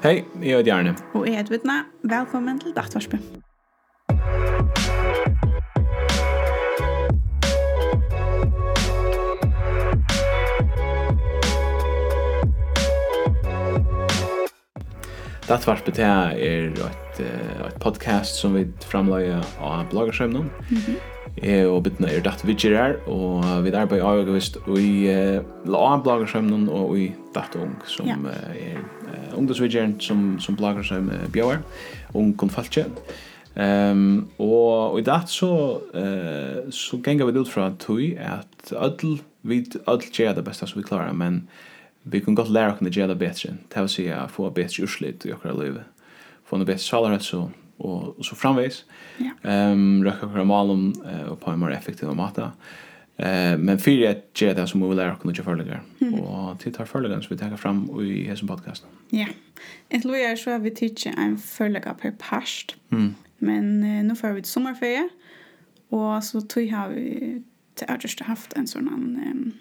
Hei, jeg heter Jarne. Og jeg heter Vidna. Velkommen til Dagsvarsby. Dagsvarsby det er et, et podcast som vi framløyer av bloggerskjømnen. Mm. Jeg og Bidna er datt vidger her, og vi arbeider avgjørvist i uh, la bloggerskjømnen og i datt ung som ja. er ungdomsvidgeren som, som blogger som uh, bjøver, ung konfaltje. Um, og, og i dag så, uh, så ganger vi ut fra tog at ødel, vi ødel gjør det beste som vi klarer, men vi kan godt lære oss å gjøre det bedre. Det vil si å få bedre urslit i akkurat livet. Få noe bedre salerhets og, og, og så framveis. Ja. Um, Røkker akkurat malum uh, og på en mer effektiv måte. Ja Eh men fyrir at gera det som vi vil oss något nýggja Och Mm. Og til tar forlegar som vi tar fram i hesen podcast. Ja. Et lov er så at vi tykja en forlegar per past. Mm. Men eh, nu får vi sommarferie. Og så tog har vi til just haft en sånn um,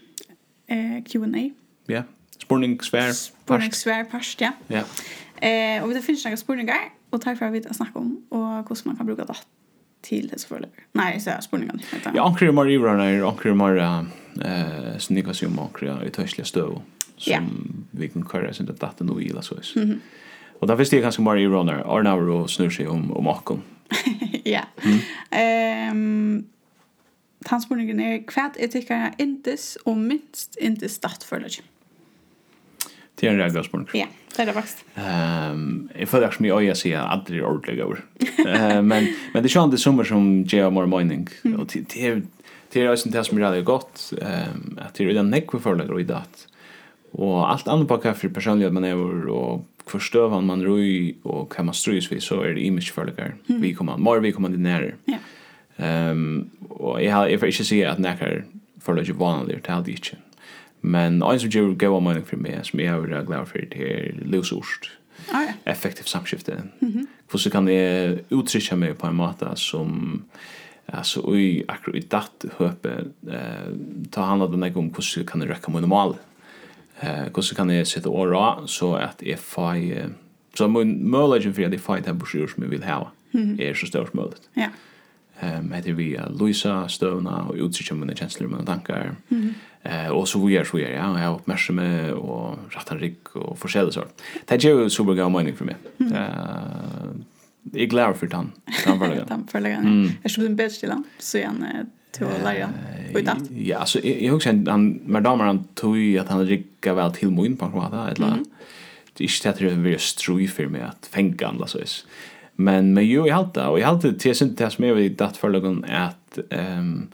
eh, Q&A. Ja. Spurning svær. Spurning svær past, ja. Ja. Eh, og vi finnes noen spurningar, og takk for at vi har snakket om, og hvordan man kan bruke datt til hälsa förläggare. Nei, så här spårningen. Ja, ankrar mer ivrarna är er mer uh, snickar sig om ankrar i tøyslige støv, som yeah. vi kan köra sin datter nu i så. Mm Og da visste jeg ganske mer ivrarna. Arnaur og snur seg om, om akon. ja. Mm. Um, er hva er etikkare intes og minst intes stattförläggare. Det er en rätt bra. Ja, det er det faktisk. Um, jeg føler jag följer som jag säger att det är ordentligt över. uh, men, men det er sånn det sommer som gjør mer mening. Og Och det er det är också det som er veldig godt. Um, at det er den nekve förläggare i det. Og alt annet på hva for personlighet man er og och förstövande man röj og hva man strys vi, så er det image förläggare. Mm. Vi kommer, mer vi kommer till nära. Ja. Um, och jag, jeg får inte säga att näkare förläggare vanlig, det er det ikke. Men en som gjør gav mening for meg, som jeg har glad for, det er løsord. Ah, ja. Effektiv samskifte. Mm -hmm. Hvordan kan jeg uttrykke meg på en måte som alltså oj akkurat i datt höpe eh ta handla den där om hur kan jag räcka mina mål eh hur kan jag sätta ora så att if I så min möjlighet för att jag fight här broschyr som jag vill ha är så stort möjligt ja Ehm heter vi Luisa Stövna och utsikt om mina känslor och tankar. Mm. Eh och så vi är så vi är ja, jag uppmärkar mig och rattar rygg och forskjellig sort. Det är ju super bra mening för mig. Eh Jeg är glad för den. Den förläggaren. den förläggaren. Mm. Jag skulle bli en bäst till Så er han til å till att lära. Ja, alltså jeg husker han, med damer han tog ju att han ryckade vel til min på en kvart. Eller, mm. Det ikke det at det är strui for meg at fänga han, så. Men men jo i halt och i halt till synd det som är vid datt förlagen att ehm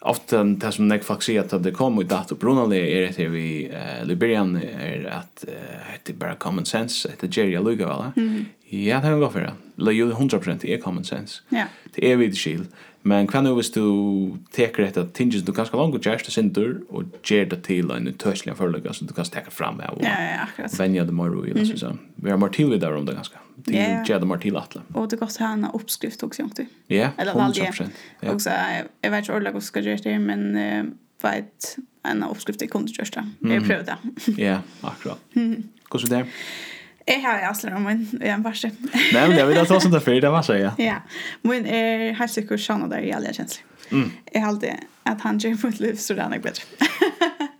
ofta det som jag faktiskt säger att det kom i datt och Brunale är det vi Liberian är att det bara common sense att Jerry Luga va. Ja, det har gått för det. Det är ju 100% är common sense. Ja. Det är vid skill. Men kan du visst du teker detta tinges du ganska långt och kärsta sindur och ger det till en törsliga förlaga som du kan stäcka fram av och ja, ja, vänja det morgon eller så. Vi har mer till vidare om det ganska. Mm det är yeah. ju Jada Martin Atla. Och det går så här en uppskrift också inte. Ja. Eller vad det är. Ja. Och så jag vet inte ordet vad ska göra det men uh, vet en uppskrift i kontorsjörsta. Mm. Jag det. Ja, akkurat. Mm. Går så där. Jeg har jeg om min, jeg er en verste. Nei, men jeg vil ta sånn det før, det var så, ja. Ja, min er helt sikkert sånn at det er jævlig kjenslig. Mm. Jeg har alltid at han gjør mot liv, så det er nok bedre.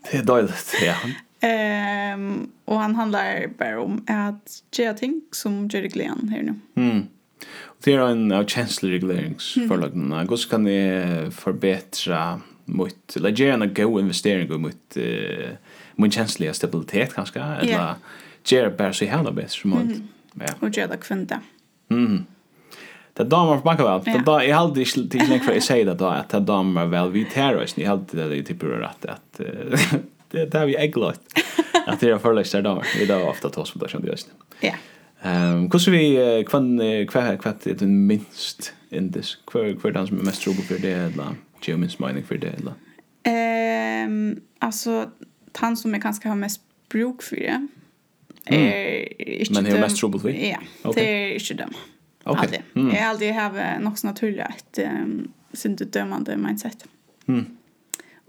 det er døyligt, ja. Ehm och han handlar bara om att göra ting som Jerry Glenn här nu. Mm. Och det är en av känsloregleringsförlagen. Mm. Gås kan det förbättra mot eller göra en god investering mot uh, mot känsliga stabilitet kanske eller yeah. göra bara så här bäst som allt. Ja. Och göra kvinta. Mm. Det er damer på banken väl. Det da, jeg hadde ikke til lenge for jag säger det da, at det er damer vel vi tar oss. Jeg hadde det typ at, att det, det har vi ägglagt. Att det är förläggstare damer. Vi då ofta tås på det som det. Ja. Ehm um, hur vi kvann kvar kvar det den minst in this kvar den som är mest trouble för det eller Germans mining för det eller. Ehm alltså han som jag kanske har mest bruk för det. Eh Men det är mest trouble för. Ja. Det är inte dem. Okej. Jag har aldrig haft något naturligt ett um, synd dömande mindset. Mm.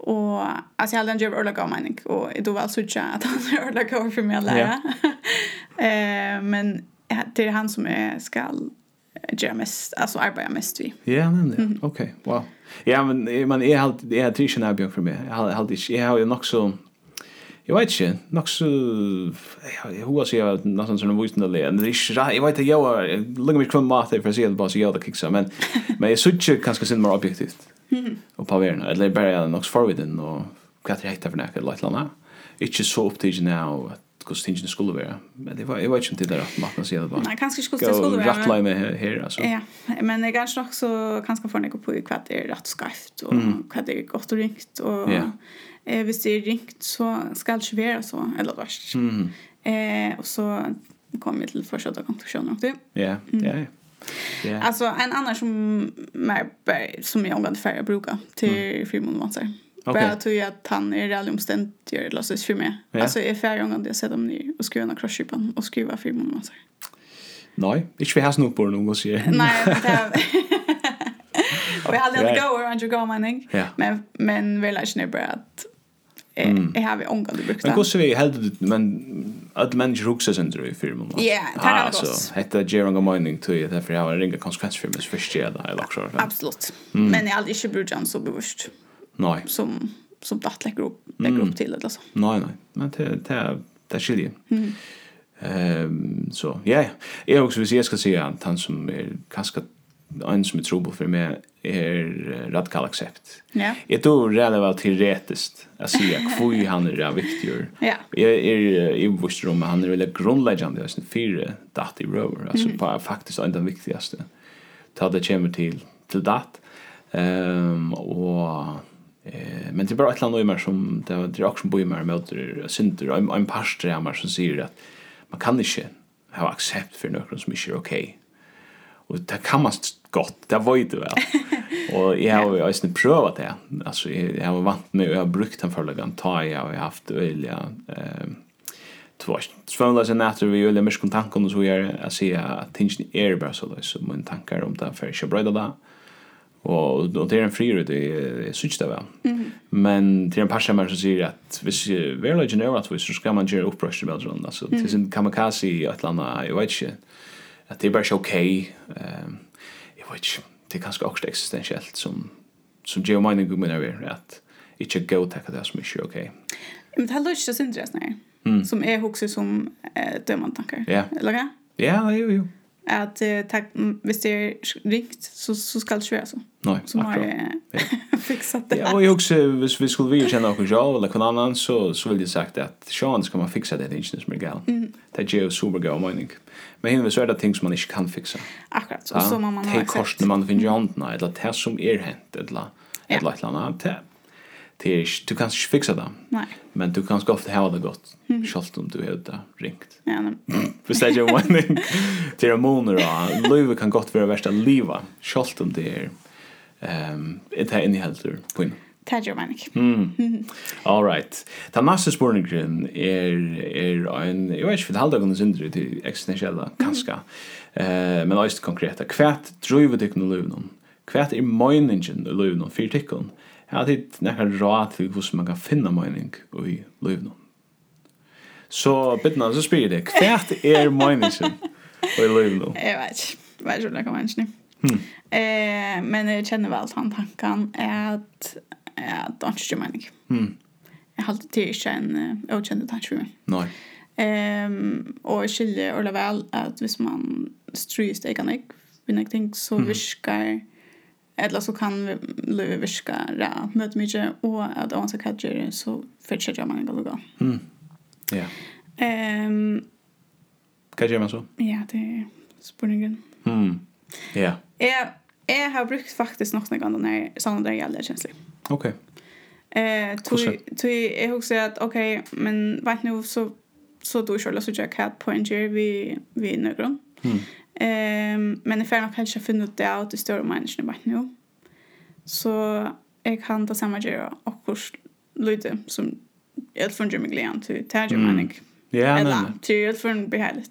Och alltså jag hade en jobb orla gav mening och då var så att han är orla gav för mig att lära. eh men det är han som är skall göra mest alltså arbeta mest vi. Ja, men det. Okej. Wow. Ja, men man är halt det är tischen arbete för mig. Jag har alltid jag har ju nog så Jeg vet ikke, nok så... Jeg har sier at nesten sånn visen av det, men det er ikke rett, jeg vet ikke, jeg har lenge mye kvann mat for å si at det bare sier at det kikser, men, men jeg synes ikke kanskje sin mer objektivt og på verden, eller bare jeg nok forviden, og hva er det hekta for nek, eller et eller annet. Ikke så opptidgen jeg og at hvordan tingene skulle være, men jeg vet ikke om det er rett maten å si det bare. Nei, kanskje ikke hvordan det skulle være. Rattlai meg her, altså. Ja, men jeg er nok så kanskje for nek på hva det er rett skarft, og hva det er godt og ringt, og... Yeah eh, hvis det er ringt, så skal det ikke være så, eller verst. Mm. Eh, og så kom vi til fortsatta konklusjoner också. Ja, ja, ja. Yeah. Alltså en annan som mer som jag omgående färre brukar till mm. frimånadvanser. Okay. Bara tror jag att han är rally omständigt gör det låtsas för mig. Yeah. Alltså är färre omgående jag sätter dem ner och skruvar en krosskypan och skruvar frimånadvanser. Nej, inte vi har snott på någon gång. Nej, det är... Och jag har aldrig gått över Andrew Gomaning. Men, men väl är det bara att Mm. Jag har vi ångat det brukt. Men hur ser vi helt men att mennesker huxar sen i firmen. Ja, det er det. Hetta Jeranga Mining till det derfor jeg har ringa konsekvens för mig först jag eller så. Absolut. Men jag hade inte brukt han så bevisst. Nei. Som som datt lägger upp lägger upp till eller så. Nei, nei. men det det det skiljer. Mm. Ehm så ja, jag också vill säga ska säga att han som är kanske en som är trubbel för mig är radikal accept. Ja. Jag tror redan var teoretiskt att säga hur han är viktig. Ja. Jag är i vårt rum han är väl grundläggande alltså fyra dat i rover alltså på faktiskt en den viktigaste. Ta det kommer till till dat. Ehm och eh men det är bara ett land och mer som det är också bo i mer mot synder en en pastor här som säger att man kan inte ha accept för någon som inte är okej. Och det kan man gott, det var ju det väl. Och jag har ju alltså provat det. Alltså jag har vant mig och jag har brukt den förlagan ta jag har haft öliga eh tvås. Tvålas en natter vi öliga mer kontanter så jag jag ser att tingen är bara så där så min tankar om det för jag bröda där. Och då det är en frihet i switch där väl. Men till en par man så säger att hvis vi vill ju att vi så ska man göra upprörs i Belgien alltså till sin kamikaze i Atlanta i vet inte. Att det är bara okej. Ehm jag vet inte det är kanske också existentiellt som som Geo Mining går med över att inte go tacka det som så mycket okej. Men det här låter så intressant när som är också som eh, dömande tankar. Ja. Eller hur? Ja, jo jo att eh, tack hvis det är rikt så så ska det köra så. Nej, så har jag fixat det. Ja, och jag också hvis vi skulle vilja känna någon jag eller någon annan så så vill jag sagt att Sean ska man fixa det inte som gal. Mm. Det är ju super go mening. Men hinner så är det ting som man inte kan fixa. Akkurat. Och så man man har sett. Det kostar man finner ju handen eller det som är hänt eller eller ett annat det är du kan inte fixa det. Nej. Men du kan ofta ha det gott. Mm. Självt om du har det ringt. Ja, nej. För säg ju vad ni till månader och livet kan gott vara värsta liva. Självt om det är ehm ett är inne helt ur på in. Tager man inte. Mm. All right. Ta nästa spårningen är är en jag vet inte för halda gånger syndre till existentiella kanske. Eh men alltså konkreta kvärt driver teknologin. Kvärt är meningen i lönen för teknologin har tid nekkar råd til hvordan man kan finna mening i løyvnum. Så bittna, så spyr jeg deg, hva er meningen i løyvnum? Jeg vet ikke, jeg vet ikke hva jeg mener. Hmm. Eh, men jeg kjenner vel han tanken at at det ikke er mening. Hmm. Jeg halte til ikke en uh, utkjent tanke for meg. Nei. Ehm och skiljer eller väl att hvis man stryr stekan ik, vill jag ting så viskar eller så kan Louis virka ra møte mye, og at Owen Sakadjer så fortsetter jeg mange ganger. Mm. Ja. Ehm Hva gjør man så? Ja, det er spørningen. Mm. Ja. Jeg, jeg har brukt faktisk nok noen ganger når sånne der gjelder kjenslig. Ok. Eh, tog jeg husker at, ok, men vet nu så så då körde så jag cat på en vi vi någon. Mm. Ehm men i får nog kanske finna ut det att det större människan bara nu. Så jag kan ta samma göra och kurs lite som ett från Jimmy Glenn till Tajer Manning. Ja, nej. Till ett från behärligt.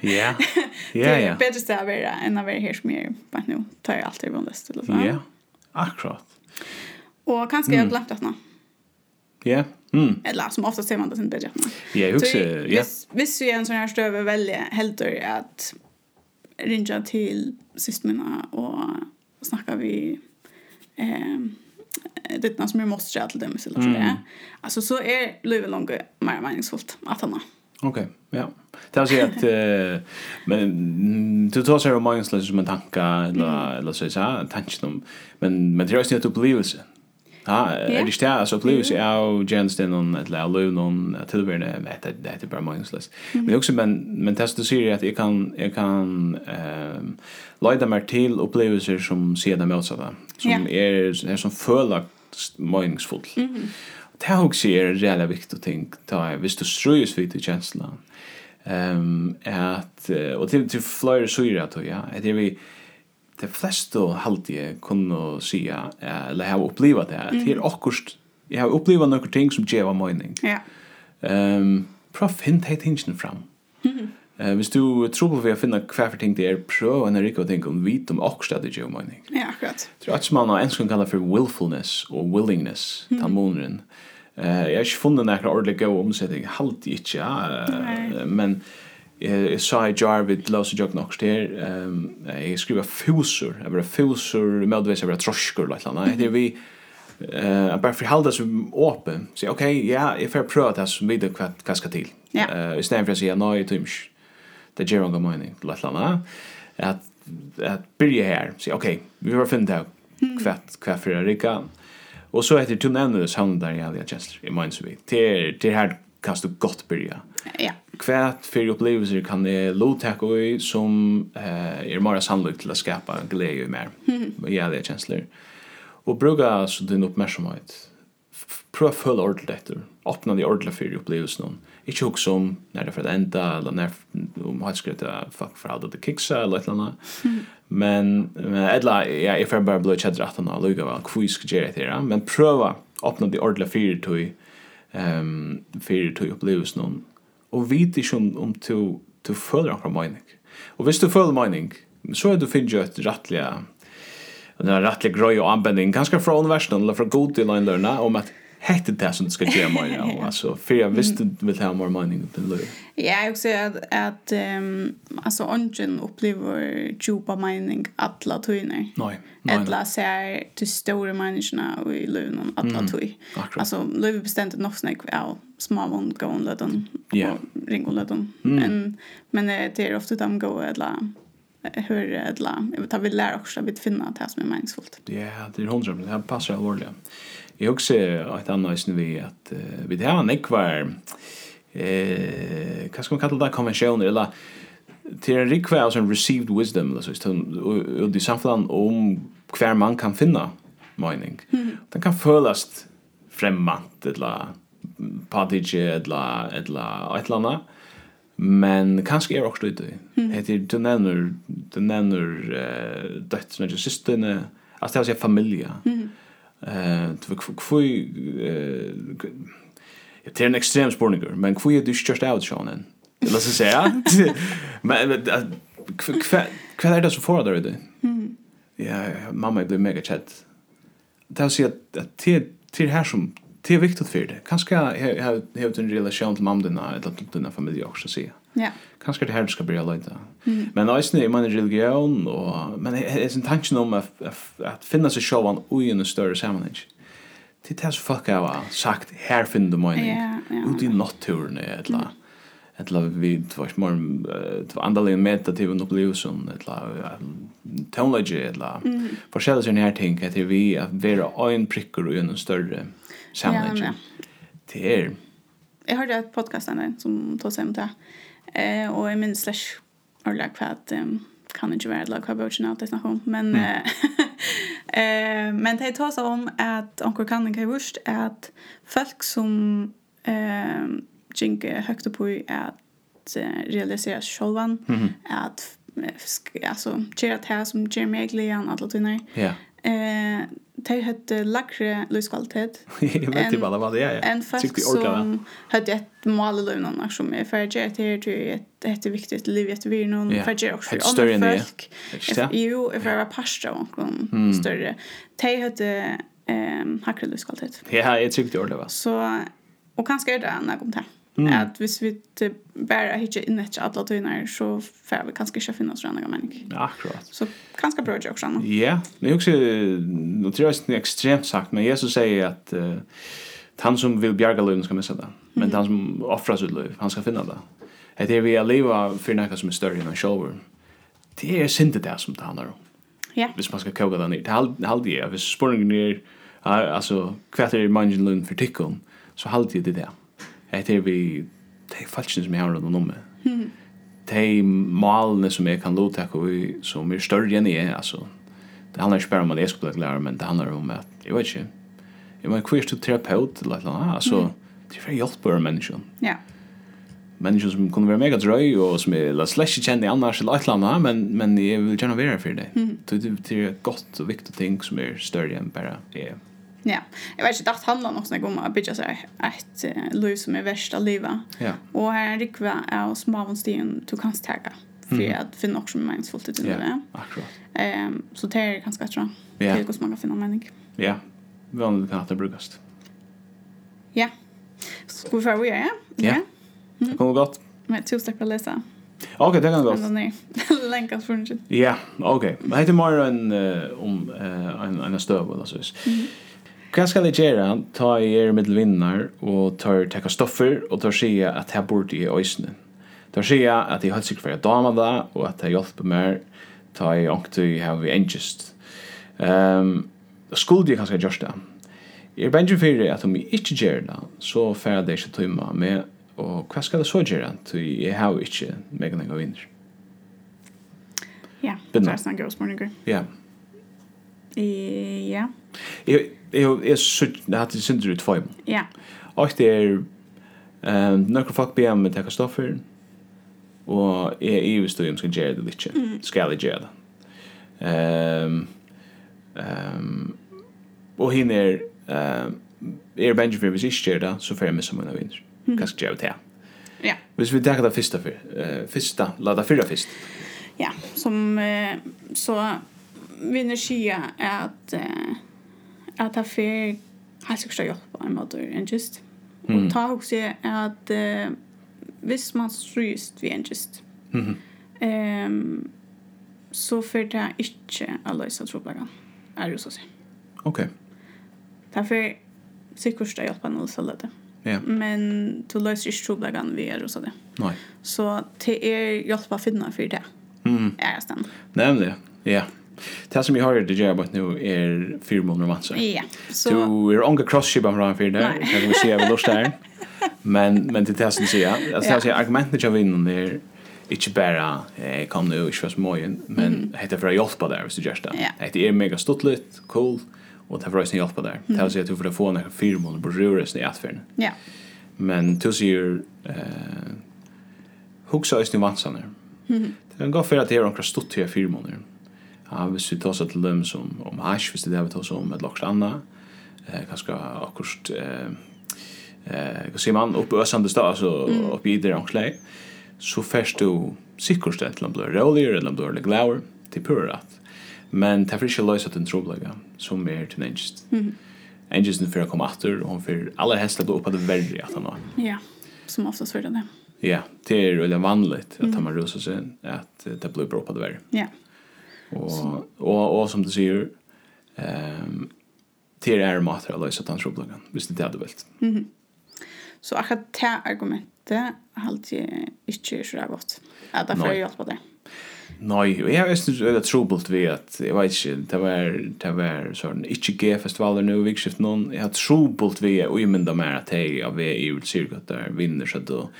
Ja. Ja, ja. Det är bättre att vara än att vara här som jag bara nu. Tar jag alltid ibland det eller så. Ja. Akkurat. Och kanske jag glömt att nå. Ja. Mm. Eller som ofta ser man det sin budget. Ja, jag husker, Ja. Visst, visst är en sån här stöve välja helt att rinja till systrarna och snakka vi eh det som er måste jag till dem så det. Alltså så är Löve Longo mer meningsfullt att han. Okej, okay, ja. Det vill säga att eh, men du tar sig om mindfulness som en tanke eller eller så så tanken om men men det är ju inte upplevelse. Ja, är det stær så plus au Jensen on at la lön on till vem det det det bara mindless. Men också men men testa sig att jag kan jag kan ehm leda mer till upplevelser som sedan motsatta som är är som förlag meningsfull. Mhm. Det här också är en väldigt ting. Ta hvis du strøys vid till känslan. Ehm at og til til flöjer så är det ja. Det er vi de fleste halvdige kunne sige, eller har opplevet det, at det er akkurst. jeg har upplevt noen ting som gjør mening. Ja. Um, prøv å finne de tingene fram. Mm -hmm. uh, hvis du tror på vi finna hva for ting det er, prøv å rikke og tenke om vit om akkurat det gjør mening. Ja, akkurat. Jeg tror at man har en som kallar for willfulness og willingness, mm -hmm. tanmoneren. Uh, jeg har ikke funnet noen ordentlig god omsetning, halvt ikke, ja, uh, men jeg sa i jar vid løse jøk nok til jeg skriver fusur jeg var fusur medvis jeg var trosker eller annet, det er vi eh bara för hålla sig öppen så okej ja if jag prövar det så vet jag vad vad ska till eh istället för att säga nej till mig det ger hon mig lite lana att att börja här så okej vi har funnit ut kvatt kvatt för Erika och så heter tunneln så han där i alla tjänster i minns vi till till här kan du godt byrja. Ja. Kvärt för upplevelser kan det låta i som eh är mer sannolikt till att skapa en glädje mer. Mm. Ja, det är känslor. Och bruka så din uppmärksamhet. Pröva full ordentligt efter. Öppna de ordentligt för upplevelsen. Inte också om när det för att ända eller när om har skrivit fuck för alla det kicksa eller något annat. Men edla, ja, if I'm bara blöd chatta att nå lugga väl. Kvisk ger det här, men pröva öppna de ordentligt för dig um, fyrir til opplevelse noen. Og vit ikke om, om du, du føler akkurat mening. Og hvis du føler mening, så er du finnes jo et rettelig, en rettelig grøy og anbending, ganske fra universiteten, eller fra god til løgnlørene, om at hette det som du skal gjøre mer ja. altså, for jeg visste du vil ha mer mening til løy. Ja, jag också att att um, alltså ungen upplever djupa mening alla tøyner. Nei, nei. Alla ser de stora människorna och i luven alla tøy. akkurat. Alltså luven bestämt nog snack av små vond gå under den. Ja. Ringa under den. Men men det är ofta de går eller hur edla jag vet att vi lär också att vi finna det som är meningsfullt. Ja, det är hundra men det passar allvarligt. Jag också ett annat som vi att vi det här nekvar eh vad ska man kalla det konventioner eller till en rikvär som received wisdom eller så och det samflan om kvar man kan finna mening. Den kan fölast främmant eller padige eller eller ett eller annat Men kanskje er også ute. Mm. Heter du nevner, du nevner uh, døttene til systerne, altså det er å si familie. Mm. Uh, hvor, uh, det er en ekstrem spørninger, men hvor er du størst av sjånen? La oss si, ja. men hva er det som får deg ute? Ja, mamma blir mega kjett. Det er å si at det er her som det er viktig for det. Kanskje jeg har en relation til mamma dina eller till dina familj också säga. Ja. Kanskje det her du skal börja lite. Mm. Men alltså när man är religion og, men jeg, är en tanken om att, att, att finna sig själv och i en större sammanhang. Det som folk har sagt her finner du mening. Ja, ja. ute i naturen eller mm. eller vi tvars mer två andliga meditativa upplevelsen eller tonlogy eller mm. forskjellige sånne her ting at vi er vera en prikker og en større samling. Ja. Det er... Jeg hørte et podcast der som tog seg om det. Eh, og jeg minns slash ordentlig lagt for at um, kan ikke være lag hva bøtjen alt jeg snakker om. Men, mm. eh, men det tog seg om at onker kan ikke ha vurst at folk som eh, gjenker høyt opp i at eh, realiserer sjolvan, mm -hmm. at alltså göra det här som Jeremy Eglian alla tunnar. Ja. Eh de hade lagre livskvalitet. Jeg vet ikke hva det var det, är. En fast som hade ett mål i livet som är för att det är ett jätteviktigt liv i ett vi någon för att jag också för andra folk. Jo, för att vara pastor av någon större. De hade um, högre livskvalitet. Ja, jeg tyckte det var. Så, och kanske är det en gång till. Mm. Att hvis vi bara hittar in ett alla tynar så får vi kanske inte finna oss andra människor. Ja, akkurat. Så kanske bra jag också. Ja, men men också nu tror jag det är extremt sagt men Jesus säger att uh, han som vill bjärga livet ska missa det. Men mm. han som offrar sitt liv, han ska finna det. Det är vi att leva för något som är större än en själv. Det är inte det som det handlar om. Ja. Hvis man skal koka det ner. Det är aldrig det. Hvis spårningen är alltså kvart i mangen lund för tickon så halvtid det där. Det er vi, det er falskene som jeg har rundt om meg. Det er malene som jeg kan låta, som er større enn jeg, altså. Det handlar ikke bare om at jeg skulle bli lærer, men det handlar om at, jeg vet ikke, jeg må kvist til terapeut, eller et eller annet, altså, det er for hjelp av mennesker. Ja. Mennesker som kunne være mega drøy, og som jeg la slett ikke kjenne annars, eller et eller annet, men, men jeg vil gjerne være for det. Det er godt og viktig ting som er større enn bare jeg. Ja, jag vet inte, det handlar också om att bygga sig ett liv som är värsta livet. Ja. Och här är en rikva av småvånstigen du kan stäga för att finna också meningsfullt ut under det. Ja, akkurat. Um, så det är ganska bra. Ja. Det är hur man kan finna mening. Ja, vanligt kan det brukas. Ja. Ska vi få vad ja? Ja. Det kommer gott. Med två tack att läsa. Okej, det kan gå. Nej, länkas för Ja, okej. Okay. Det heter mer en om en en stövel alltså. Mm -hmm. Hva skal jeg gjøre? Ta i er middelvinnar og tar tekka stoffer og tar skia at jeg burde i øysene. Tar skia at jeg har ikke for jeg dama da og at jeg hjelper meg ta i ångtu i hva vi engest. Um, skulle jeg kanskje gjøre det? Jeg er bengen fyrir at om jeg ikke gjør det, så færre det ikke tøyma med og hva skal jeg så gjøre? Ty jeg har ikke meg nega vinner. Ja, det er sånn gråsmorninger. Ja. Ja. Jeg jeg, jeg synes at det synder ut for Ja. Og det er um, noen folk be om å ta stoffer, og jeg er i stod om skal gjøre det litt. Mm. Skal jeg gjøre det. Um, um, og henne er, um, er Benjamin, hvis jeg ikke gjør det, så får jeg missa mine vinner. Hva skal jeg gjøre det. Ja. Hvis vi tar det første for, uh, første, la det fyra først. Ja, som uh, så vinner skia at uh, at det fer helt sikkert hjelp på en måte enn just. Og ta også at uh, hvis man stryst vi enn just, mm -hmm. um, så fer det ikke å løse troblaga, er det jo så å si. Ok. Det fer sikkert hjelp på en måte selv det. Yeah. Men du løser ikke troblagan vi er også det. Nei. Så det er hjelp å finne for det. Mm. Er jeg stand. Nemlig, ja. Yeah. Det som jag har det jag about nu är fyra månader matcher. Ja. Så du är onka crossship am ran för där. Kan vi se vad lust där. Men men det där som säger, alltså jag säger argumentet jag vinner är inte bara eh, kom nu i först morgon, men heter för att hjälpa där så just det. Det är mega stuttligt, cool och det förresten hjälpa där. Det vill säga att du får få några fyra månader på rörelsen i affären. Ja. Men du ser eh hugsa ösnu vatsaner. Mm. Det kan gå för att det är några stott här fyra månader. Ja, hvis vi tar seg til dem som om hash, hvis det er det vi tar seg om et lakst anna, eh, kanskje akkurat, eh, eh, hva sier man, oppe i øsande stad, altså oppe i det rangslei, så først du sikkert det, eller annet blir råligere, eller om du er litt glaur, til pur rett. Men det er for ikke løs at en troblega, som er til nengest. Mm. Engelsen fyrir å komme atter, og hun fyrir aller hest blir oppe det verre at han var. Ja, som oftast fyrir det. Ja, det er veldig vanligt at han man rusar seg, at det blir oppe det verre. Ja. Yeah. Och och och som du säger ehm till är matter eller så att han trubblar visst det hade väl. Mhm. Så jag har te argumentet halt inte så där gott. Att det får på det. Nej, jag är det er trobult ved at, jag vet inte det var det var sån inte ge festivaler nu vikskift någon jag har trubbelt vid och i men de är att jag är i cirkus där vinner så då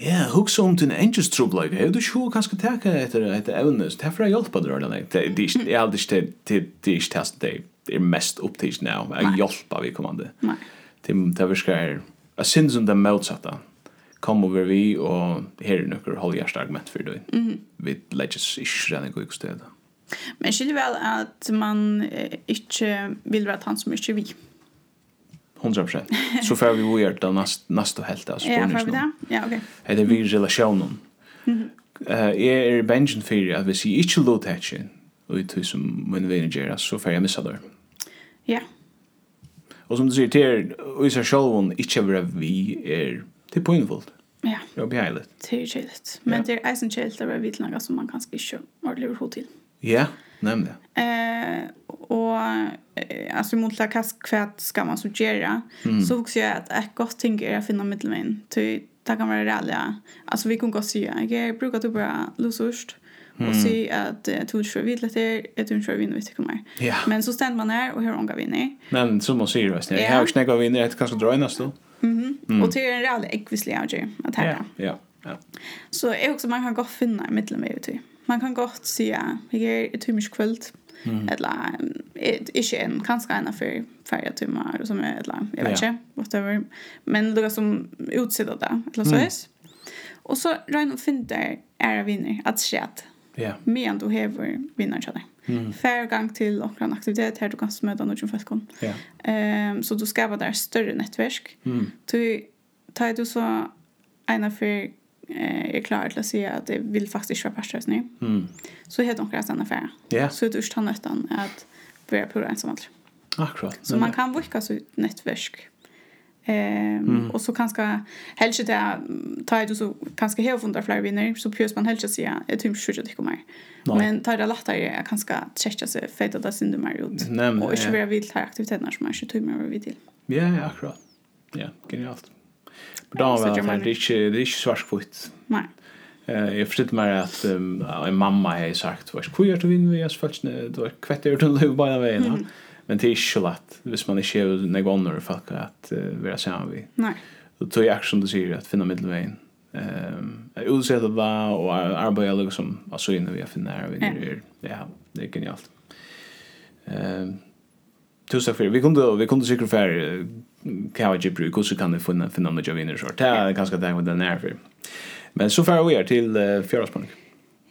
Ja, hugsa om din angels trouble like. Du sjú kanska taka etter etter evnes. Ta fra hjálpa der eller like. Det det er aldri til til til test day. Det er mest upptids now. Jeg hjálpa vi komandi. Nei. Tim ta virkar a sins on the motsatta. Kom over vi og her er nokkur hold argument for det. Mm. Vi legges ikke renne god sted. Men skiljer vel at man ikke vil være han som ikke vi. 100%. Så får vi weird det näst näst och helt alltså. Ja, får vi det? Ja, okej. Det är vi relationen. Mhm. Eh, är benchen för att vi ser each lot hatchen. Och det är som men vi gör så får jag missa det. Ja. Och som du säger till och sig själv hon each ever vi är till poängfullt. Ja. Jag blir helt. Det är ju Men det är eisen chill att vara vid något som man kanske inte har lever hot till. Ja. Nämligen. Eh, och alltså mot la kask kvärt ska man så göra. Mm. Så också jag att ett gott ting är att finna mittelvägen. Ty det kan vara ralliga. Alltså vi kan gå se. Jag brukar typ bara losost. Mm. Och se att uh, tog för vid lite ett tog för vinner vi kommer. Ja. Men så ständ man här och hur hon vinner. Men som man säger visst. Jag har snägga vinner ett kanske dra nästa då. Mhm. Mm. Och till en rally ekvislig att här. Ja. Ja. Ja. Så är också man kan gå finna mittelvägen till man kan godt säga jag är ett himmisk kväll mm. eller inte en kanske en för färja timmar och som är eller jag vet inte whatever men det som utsidan det, eller så är och så Ryan finner är vinner att shit Ja. Men du har vinnaren känner. Mm. Fair gang till och en aktivitet här du kan möta någon folk. Ja. Ehm så du skapar där större nätverk. Mm. Du tar du så ena för eh, är klar att låt säga att det vill faktiskt vara være nu. mm. så heter noen resten affär. Ja. Så det er nästan nøtten att vi på en ensam aldri. Akkurat. Så man kan vika ut nätverk. Ehm mm. och så kanske helst det tar du så kanske här fundar fler vinner så pjös man helst säga ett hur sjukt det kommer. Men tar det lättare jag kanske checka sig feta det synd mer ut. Och inte vara ta aktiviteterna som är 20 timmar vi till. Ja, akkurat. Ja, genialt. Men Bra väl det är ikke det ikke inte svartvitt. Nej. Eh jag förstod mer att en mamma har sagt vad ska jag ta in vi är faktiskt det var kvätter till löv bara vägen. Men det är inte lätt. Visst man inte är någon gång för att vara samman vi. Nej. Då tror jag som du säger att finna mittelvägen. Ehm um, det va och arbeta liksom alltså innan vi finner vi ja det är genialt. Ehm tusen för vi kunde vi kunde säkert för kan jag ju bruka så kan det finna finna några vinnare så det är ganska där med den här för men så far vi är till uh, fjärrspång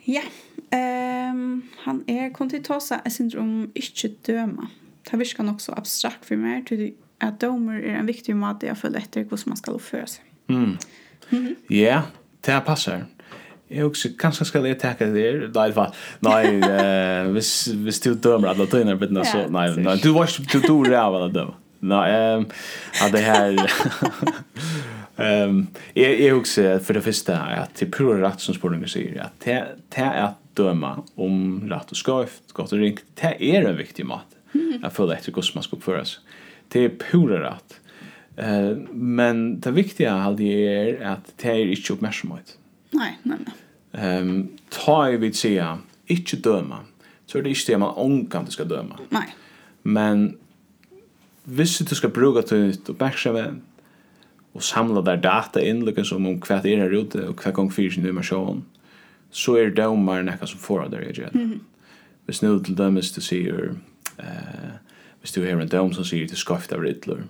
ja ehm han är kontitosa syndrom inte döma det virkar nog så abstrakt för mig till att domer är en viktig mat jag följer efter hur man ska uppföra sig mm. Ja mm -hmm. yeah, det passar. Jag också kanske ska jag ta det där Nej, va. Nej, eh vis vis du dömer alla tiden på den så nej, nej du var du du det av alla döma. Nej, ehm hade här ehm jag jag också för det första att det pura rätt som sportningen säger att det det är att döma om rätt och skevt, gott och riktigt. Det är en viktig mat. Jag följer efter hur man ska uppföra sig. Det är pura rätt. Eh men det viktiga hade är att det är inte uppmärksamhet. Nej, nej, nej. Ehm, um, ta i vid säga, inte döma. Så är det inte det man ånkan du ska döma. Nej. Men hvis du skal bruka til och backshave og samla der data inn, lika som om hva er her ute og hva gong fyrir sin dimension så er det domar nekka som får der i gjerne. Mm. Hvis nu til dømes du sier, eh hvis du har en dom som sier til skafft av rittler,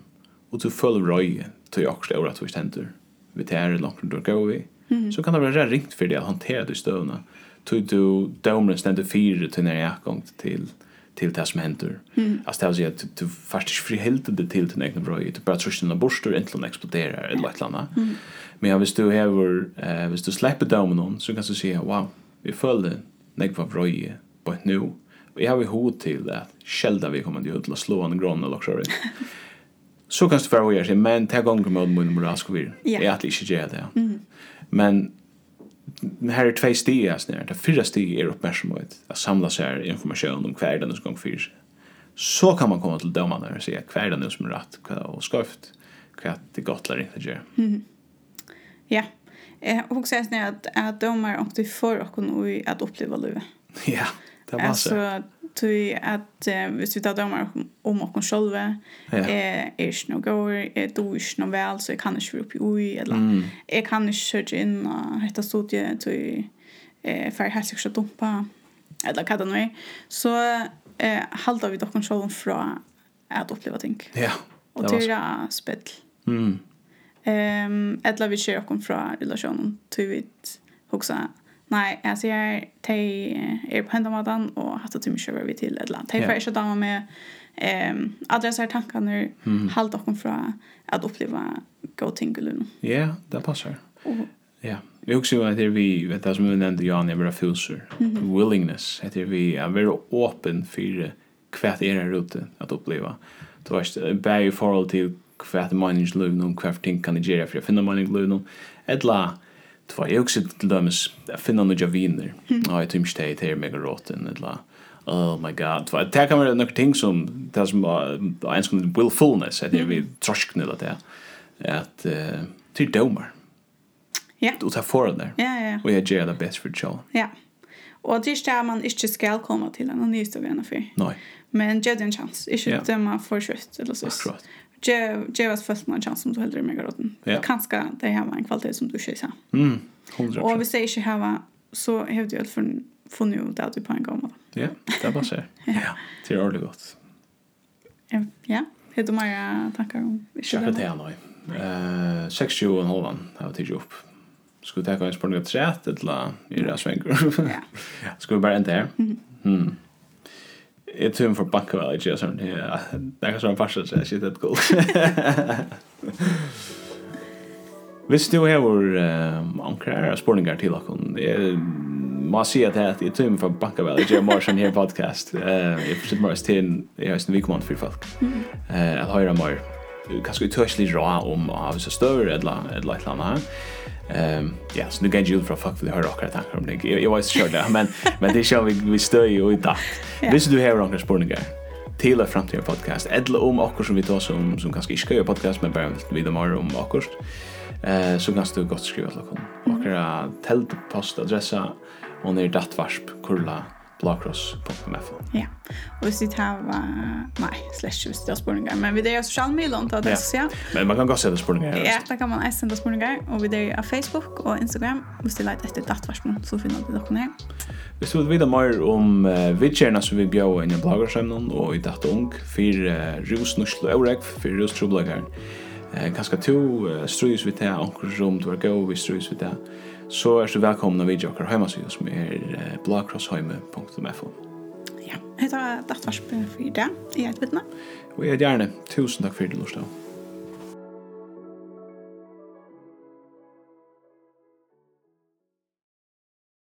og du følger røy til jeg også at vi stender, vi tar det langt du går vi, så kan det vara ringt for det å håndtere det stövna. Tog du domren ständer fire til när jag kom til till det som händer. Mm. Alltså det vill säga att du faktiskt förhälter det till din egen bröj. Du bara tröstar dina borstor äntligen exploderar eller ett eller Mm. Men hvis du hever, eh, hvis du släpper domen så kan du säga, wow, vi följde när var bröj på ett nu. Vi har vi hot till det. Själda vi kommer till att slå en grann eller så. Så kan du förhålla sig, men det här gången med jag att må moralsk och vi. Jag är att inte göra det. Mm. Men här är två steg alltså när det fyra steg är uppmärksamhet att samla sig information om kvar den gång fyrs. Så kan man komma till domarna och säga kvar den som är rätt och skarpt kvar det gottlar inte göra Mm. Ja. Eh och också att att dömar och det för och att uppleva livet. Ja, det var så. Alltså tui at eh, hvis vi tar dømmer om oss sjølve, ja. er ikke noe går, er du ikke noe vel, så jeg kan ikke være oppi ui, eller mm. jeg kan ikke kjøre inn og hette studiet, tui eh, fer helst ikke dumpa, eller hva det nå er. Så eh, halda vi dere sjølve fra at oppleva ting. Ja, det var så. Og til. Mm. Um, eller vi kjører dere fra relasjonen, tui vi hoksa Nej, alltså jag tar er på händamadan och hatta till mig köra vi till ett land. Jag får inte dama med ehm adressar tankarna mm. halt och från att uppleva go tingulun. Ja, det passar. Ja. Vi också att det vi vet du, som vi nämnde Jan i våra fuser. Willingness. Att det vi är very open för kvätt är en rute att uppleva. Då är det bär i förhåll till kvätt människor lugn och hva ting kan jeg gjøre, for att finna människor lugn. Ett la Tva jeg også til dømes, jeg finner noen javiner, og jeg tror ikke det er meg og råten, eller oh my god, tva, det kan være noen ting som, det som var en som willfulness, at jeg vil troskne eller det, at uh, til dømer. Ja. Og ta foran der. Ja, ja, ja. Og jeg gjør det best for sjål. Ja. Og det er det man ikke skal komme til en ny historie enn for. Nei. Men gjør det en chans. Ikke ja. dømme for kjøtt eller så. Akkurat ge oss först någon chans som du heldur i gråten. Ja. Kanske det har en kvalitet som du ikke ser. Mm, 100%. Och vi säger inte här så hävde jag från funnit ut att du på en gång. Ja, det er bare så. ja. Det er ordentlig godt. Ja, ja. Det är många tankar om. det? vet inte nu. Eh, 60 og en halvan har vi tidlig opp. Skal vi ta en spårning av träet eller i det här. Ja. Skal vi bara inte här? Mm. Jag tror för banka väl jag sån ja. Där kanske en farsa så shit that cool. Hvis du har vår ankrar och sportingar till och kon. Man ser att jeg är tur för banka väl jag Marshall her podcast. Eh jag sitter mest till i en vikman for folk. Eh att höra mer kanske törslig rå om av så större eller eller annet, Ehm ja, så nu kan ju från fuck för det har rockar tankar om det. Jag var sure där, men men det kör vi vi stör ju i dag. Visst du har rockar spårningar till fram till podcast. Edla om och som vi tar som som kanske ska göra podcast men bara vi de mer om och Eh så kan du gott skriva till kom. Och era postadressa och ner dattvarsp kurla blogcross.fo. Ja. Och så sitter här nej, slash vi sitter spurningar, men vi det är sociala medier och att det ja. Men man kan gå sända spårningar. Ja, där kan man även sända spurningar och vi det är Facebook och Instagram. Vi sitter lite efter dattvarsmån så finner du dock ner. Vi skulle veta mer om uh, vidtjärna som vi bjöd in i bloggarsämnen och i datt ung för uh, rusnussl och eurek för rustrobloggaren. Uh, kanske to uh, strys vi till anker som du har gå vi strys vi till så er du velkommen å vidje okker heimasida som er blakrossheime.fo Ja, jeg tar dattvarsp for det. Jeg heter Vittne. Og jeg er gjerne. Tusen takk for det, Lorstav.